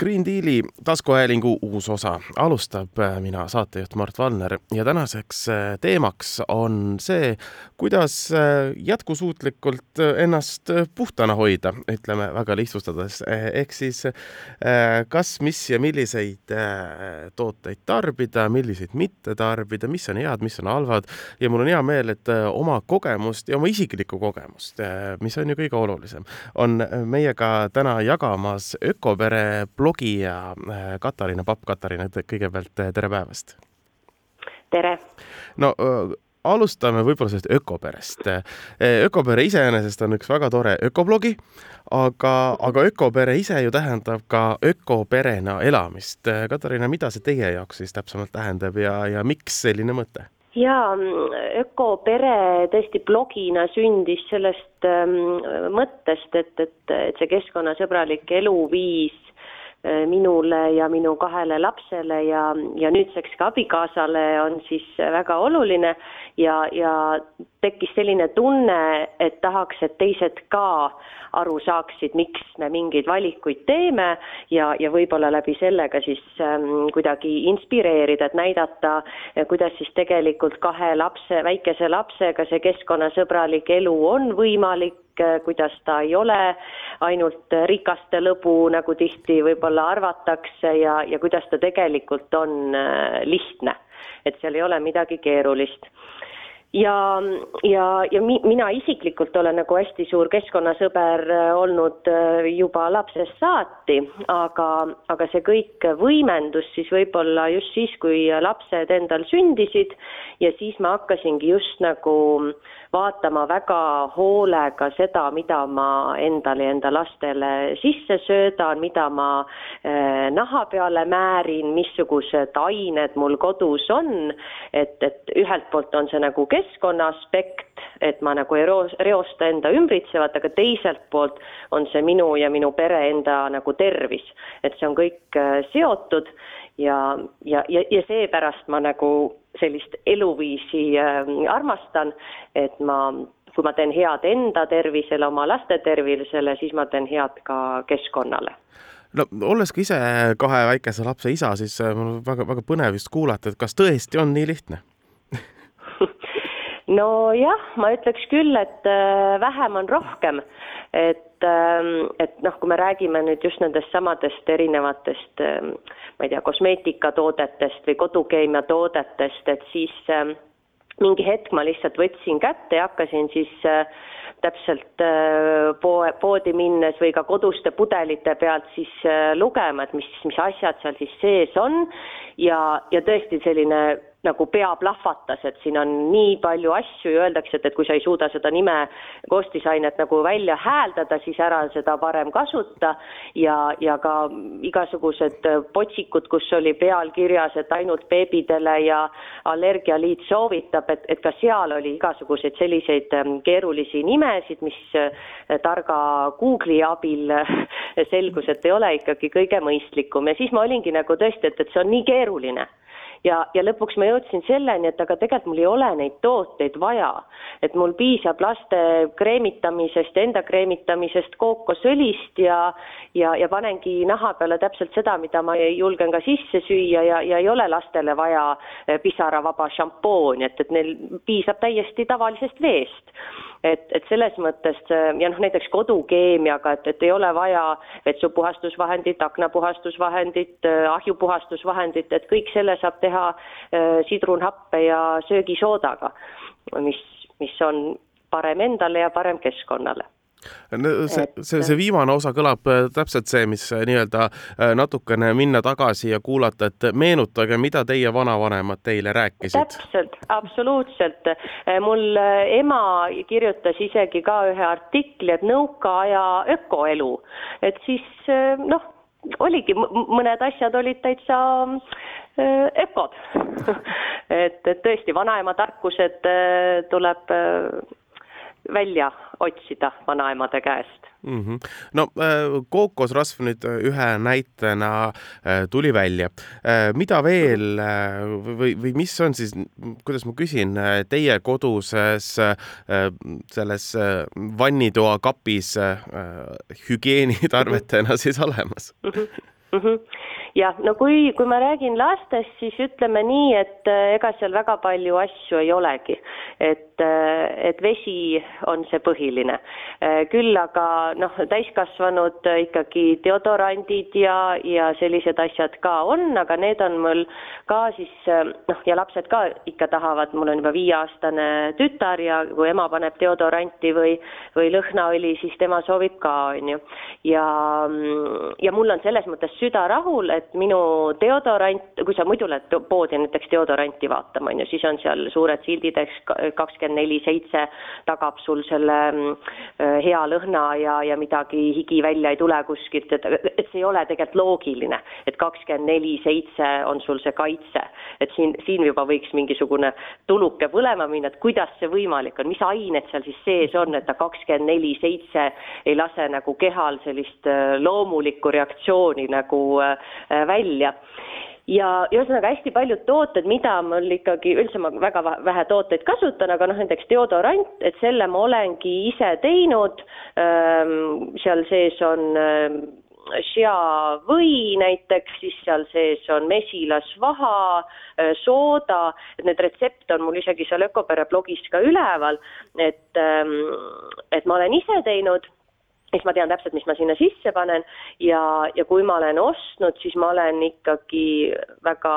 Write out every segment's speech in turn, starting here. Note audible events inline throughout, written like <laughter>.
Green Deali taskuhäälingu uus osa alustab äh, mina, saatejuht Mart Valner. Ja tänaseks äh, teemaks on see, kuidas äh, jätkusuutlikult ennast puhtana hoida, ütleme väga lihtsustades, ehk siis kas, mis ja milliseid tooteid tarbida, milliseid mitte tarbida, mis on head, mis on halvad. Ja mul on hea meel, et oma kogemust ja oma isiklikku kogemust, mis on ju kõige olulisem, on meiega täna jagamas Ökopere blog blogija äh, Katariina Papp. Katariina, kõigepealt äh, tere päevast! tere! no äh, alustame võib-olla sellest ökoperest. ökopere iseenesest on üks väga tore ökoblogi, aga, aga ökopere ise ju tähendab ka ökoperena elamist. Katariina, mida see teie jaoks siis täpsemalt tähendab ja, ja miks selline mõte? jaa, ökopere tõesti blogina sündis sellest ähm, mõttest, et, et, et see keskkonnasõbralik eluviis minule ja minu kahele lapsele ja, ja nüüdseks ka abikaasale on siis väga oluline ja, ja tekkis selline tunne, et tahaks, et teised ka aru saaksid, miks me mingeid valikuid teeme ja, ja võib-olla läbi selle ka siis ähm, kuidagi inspireerida, et näidata, kuidas siis tegelikult kahe lapse, väikese lapsega see keskkonnasõbralik elu on võimalik kuidas ta ei ole ainult rikaste lõbu, nagu tihti võib-olla arvatakse ja, ja kuidas ta tegelikult on äh, lihtne. et seal ei ole midagi keerulist ja, ja, ja mi, mina isiklikult olen nagu hästi suur keskkonnasõber äh, olnud äh, juba lapsest saati, aga, aga see kõik võimendus siis võib-olla just siis, kui lapsed endal sündisid ja siis ma hakkasingi just nagu vaatama väga hoolega seda, mida ma endale ja enda lastele sisse söödan, mida ma eh, naha peale määrin, missugused ained mul kodus on, et, et ühelt poolt on see nagu keskkonna aspekt, et ma nagu ei reosta enda ümbritsevat, aga teiselt poolt on see minu ja minu pere enda nagu tervis, et see on kõik eh, seotud ja, ja, ja, ja seepärast ma nagu sellist eluviisi äh, armastan, et ma, kui ma teen head enda tervisele, oma laste tervisele, siis ma teen head ka keskkonnale. No olles ka ise kahe väikese lapse isa, siis äh, mul väga, väga põnev just kuulata, et kas tõesti on nii lihtne nojah, ma ütleks küll, et äh, vähem on rohkem, et, ähm, et noh, kui me räägime nüüd just nendest samadest erinevatest, ähm, ma ei tea, kosmeetikatoodetest või kodukeemiatoodetest, et siis ähm, mingi hetk ma lihtsalt võtsin kätte ja hakkasin siis äh, täpselt äh, poe, poodi minnes või ka koduste pudelite pealt siis lugema, et mis, mis asjad seal siis sees on. Ja, ja tõesti selline nagu pea plahvatas, et siin on nii palju asju ja öeldakse, et, et kui sa ei suuda seda nime koostisainet nagu välja hääldada, siis ära seda parem kasuta. Ja, ja ka igasugused potsikud, kus oli peal kirjas, et ainult beebidele ja Allergialiit soovitab, et, et ka seal oli igasuguseid selliseid ähm, keerulisi nimesid, mis äh, targa Google'i abil selgus, et ei ole ikkagi kõige mõistlikum. Ja siis ma olingi nagu tõesti, et, et see on nii keeruline ja, ja lõpuks ma jõudsin selleni, et aga tegelikult mul ei ole neid tooteid vaja. et mul piisab laste kreemitamisest enda kreemitamisest kookosõlist ja, ja, ja panengi naha peale täpselt seda, mida ma julgen ka sisse süüa ja, ja ei ole lastele vaja eh, pisaravaba šampooni, et, et neil piisab täiesti tavalisest veest et, et selles mõttes ja noh, näiteks kodukeemiaga, et, et ei ole vaja vetsupuhastusvahendit, aknapuhastusvahendit, ahjupuhastusvahendit, et kõik selle saab teha äh, sidrunhappe ja söögisoodaga, mis, mis on parem endale ja parem keskkonnale see, see, see viimane osa kõlab äh, täpselt see, mis äh, nii-öelda äh, natukene minna tagasi ja kuulata, et meenutage, mida teie vanavanemad teile rääkisid. täpselt, absoluutselt. mul ema kirjutas isegi ka ühe artikli, et nõukaaja ökoelu, et siis noh, oligi, mõned asjad olid täitsa ökod <laughs> et, et tõesti, vanaema tarkused tuleb välja otsida vanaemade käest mm. -hmm. no äh, kookosrasv nüüd ühe näitena äh, tuli välja. Äh, mida veel või, või mis on siis, kuidas ma küsin, teie koduses selles vannitoa kapis hügieenitarvetena siis olemas mm? -hmm. Mm -hmm jah, no kui, kui ma räägin lastest, siis ütleme nii, et äh, ega seal väga palju asju ei olegi. et, äh, et vesi on see põhiline. Äh, küll aga noh, täiskasvanud ikkagi deodorandid ja, ja sellised asjad ka on, aga need on mul ka siis noh, ja lapsed ka ikka tahavad, mul on juba viieaastane tütar ja kui ema paneb deodoranti või, või lõhnaõli, siis tema soovib ka, on ju. ja, ja mul on selles mõttes süda rahul, et minu deodorant, kui sa muidu lähed poodi näiteks deodoranti vaatama, on ju, siis on seal suured sildid, eks kakskümmend neli seitse tagab sul selle äh, hea lõhna ja, ja midagi higi välja ei tule kuskilt, et, et see ei ole tegelikult loogiline, et kakskümmend neli seitse on sul see kaitse. et siin, siin juba võiks mingisugune tuluke põlema minna, et kuidas see võimalik on, mis ained seal siis sees on, et ta kakskümmend neli seitse ei lase nagu kehal sellist äh, loomulikku reaktsiooni nagu Äh, välja. Ja ühesõnaga hästi paljud tooted, mida mul ikkagi üldse ma väga vähe tooteid kasutan, aga noh, näiteks deodorant, et selle ma olengi ise teinud. Seal sees on Shea või näiteks, siis seal sees on mesilasvaha, äh, sooda, et need retsepte on mul isegi seal Ökopere blogis ka üleval, et, et ma olen ise teinud siis ma tean täpselt, mis ma sinna sisse panen. Ja, ja kui ma olen ostnud, siis ma olen ikkagi väga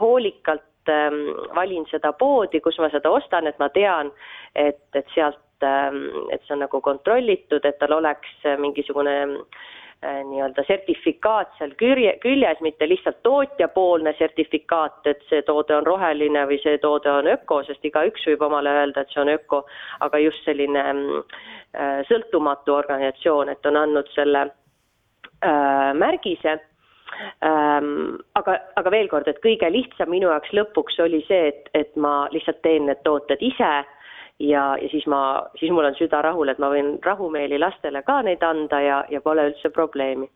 hoolikalt ähm, valin seda poodi, kus ma seda ostan, et ma tean, et, et sealt ähm,, et see on nagu kontrollitud, et tal oleks mingisugune äh, nii-öelda sertifikaat seal külje, küljes, mitte lihtsalt tootjapoolne sertifikaat, et see toode on roheline või see toode on öko, sest igaüks võib omale öelda, et see on öko, aga just selline äh, Äh, sõltumatu organisatsioon, et on andnud selle äh, märgise ähm,. aga, aga veel kord, et kõige lihtsam minu jaoks lõpuks oli see, et, et ma lihtsalt teen need tooted ise ja, ja siis ma, siis mul on süda rahul, et ma võin rahumeeli lastele ka neid anda ja, ja pole üldse probleemi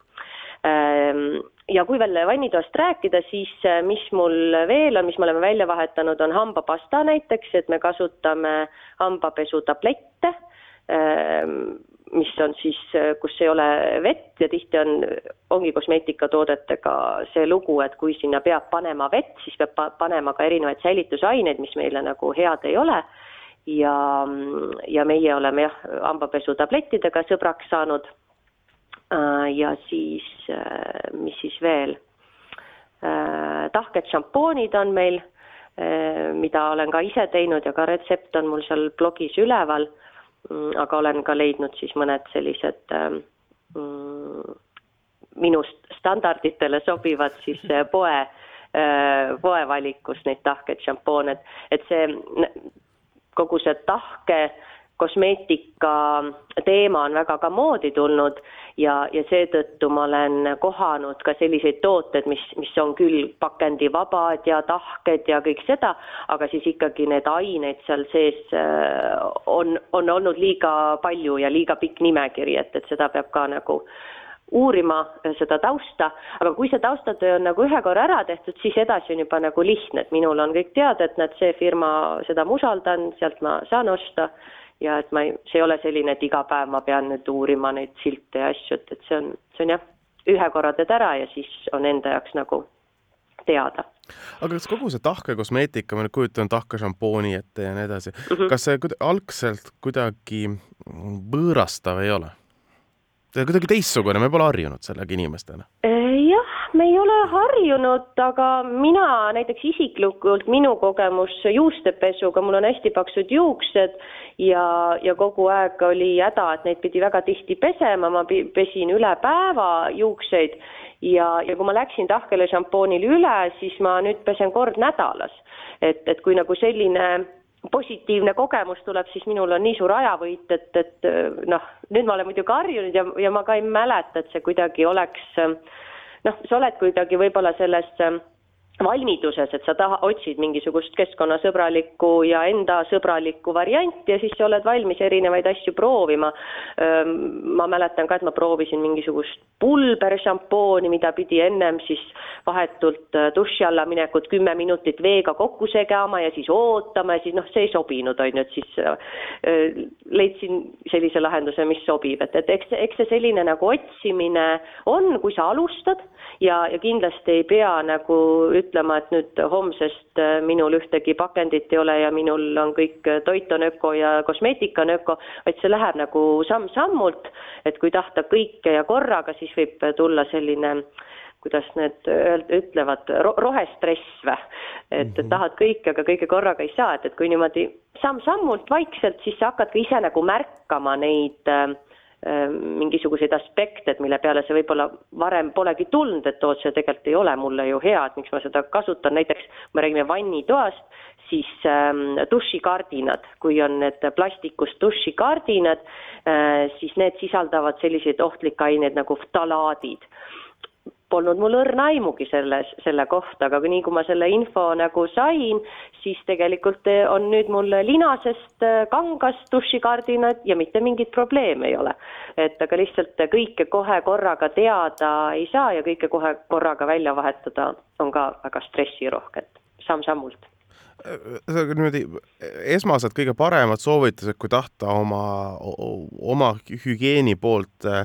ähm, ja kui veel vannitoast rääkida, siis äh, mis mul veel on, mis me oleme välja vahetanud, on hambapasta näiteks, et me kasutame hambapesutablette Ehm, mis on siis, kus ei ole vett ja tihti on, ongi kosmeetikatoodetega see lugu, et kui sinna peab panema vett, siis peab pa panema ka erinevaid säilitusaineid, mis meile nagu head ei ole. Ja, ja meie oleme jah, hambapesutablettidega sõbraks saanud. Äh, ja siis, äh, mis siis veel? Äh, tahked šampoonid on meil, mida olen ka ise teinud ja ka retsept on mul seal blogis üleval Mm, aga olen ka leidnud siis mõned sellised ähm, mm, minu standarditele sobivad siis poe, poevalikus neid tahkeid šampoone, et see kogu see tahke kosmeetika teema on väga ka moodi tulnud ja, ja seetõttu ma olen kohanud ka selliseid tooted, mis, mis on küll pakendivabad ja tahked ja kõik seda, aga siis ikkagi need ained seal sees äh, on, on olnud liiga palju ja liiga pikk nimekiri, et, et seda peab ka nagu uurima seda tausta, aga kui see taustatöö on nagu ühe korra ära tehtud, siis edasi on juba nagu lihtne, et minul on kõik teada, et näed, see firma, seda ma usaldan, sealt ma saan osta ja et ma ei, see ei ole selline, et iga päev ma pean nüüd uurima neid silte ja asju, et, et see on, see on jah, ühe korra teed ära ja siis on enda jaoks nagu teada. aga kas kogu see tahkekosmeetika, ma nüüd kujutan tahke šampooni ette ja nii edasi mm, -hmm. kas see algselt kuidagi võõrastav ei ole? Kuidagi teistsugune, me pole harjunud sellega inimestena. jah, me ei ole harjunud, aga mina näiteks isiklikult, minu kogemus juustepesuga, mul on hästi paksud juuksed ja, ja kogu aeg oli häda, et neid pidi väga tihti pesema, ma pesin üle päeva juukseid ja, ja kui ma läksin tahkele šampoonile üle, siis ma nüüd pesen kord nädalas. et, et kui nagu selline positiivne kogemus tuleb, siis minul on nii suur ajavõit, et, et noh, nüüd ma olen muidugi harjunud ja, ja ma ka ei mäleta, et see kuidagi oleks noh, sa oled kuidagi võib-olla selles valmiduses, et sa taha, otsid mingisugust keskkonnasõbralikku ja enda sõbralikku varianti ja siis sa oled valmis erinevaid asju proovima. ma mäletan ka, et ma proovisin mingisugust pulberšampooni, mida pidi ennem siis vahetult duši alla minekut kümme minutit veega kokku segama ja siis ootama ja siis noh, see ei sobinud, on ju, et siis leidsin sellise lahenduse, mis sobib, et, et eks, eks see selline nagu otsimine on, kui sa alustad ja, ja kindlasti ei pea nagu ütlema, et nüüd homsest äh, minul ühtegi pakendit ei ole ja minul on kõik äh, toit on öko ja kosmeetika on öko, vaid see läheb nagu samm-sammult, et kui tahta kõike ja korraga, siis võib tulla selline kuidas need ütlevad ro, rohestress või, et -hmm. tahad kõike, aga kõike korraga ei saa, et, et kui niimoodi samm-sammult vaikselt, siis sa hakkad ka ise nagu märkama neid äh, Äh, mingisuguseid aspekte, et mille peale see võib-olla varem polegi tulnud, et oo, see tegelikult ei ole mulle ju hea, et miks ma seda kasutan, näiteks kui me räägime vannitoast, siis ähm, dušikardinad, kui on need plastikust dušikardinad äh,, siis need sisaldavad selliseid ohtlikke aineid nagu ftalaadid polnud mul õrna aimugi selles, selle kohta, aga nii kui ma selle info nagu sain, siis tegelikult eh, on nüüd mul linasest eh, kangast dušikardinad ja mitte mingit probleemi ei ole. et aga lihtsalt kõike kohe korraga teada ei saa ja kõike kohe korraga välja vahetada on ka väga stressirohke, et samm-sammult ühesõnaga niimoodi esmased kõige paremad soovitused, kui tahta oma, oma hügieeni poolt äh,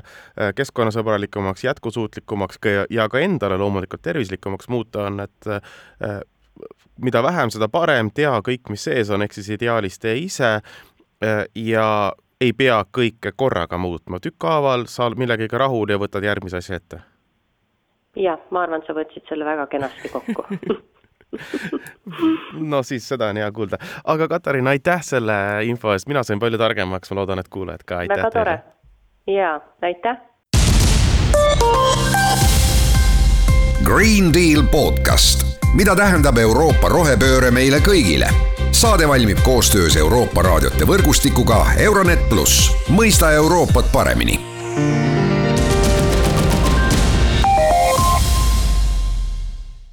keskkonnasõbralikumaks, jätkusuutlikumaks ja ka endale loomulikult tervislikumaks muuta, on, et äh, mida vähem, seda parem, tea kõik, mis sees on, ehk siis ideaalis tee ise äh, ja ei pea kõike korraga muutma, tükkhaaval sa oled millegagi rahul ja võtad järgmise asja ette. jah, ma arvan, sa võtsid selle väga kenasti kokku <laughs> <laughs> no siis seda on hea kuulda. aga Katariin, aitäh selle info eest, mina sain palju targemaks, ma loodan, et kuulajad ka, aitäh väga tore. jaa, aitäh. Green Deal podcast, mida tähendab Euroopa rohepööre meile kõigile? saade valmib koostöös Euroopa raadiote võrgustikuga Euronet pluss, mõista Euroopat paremini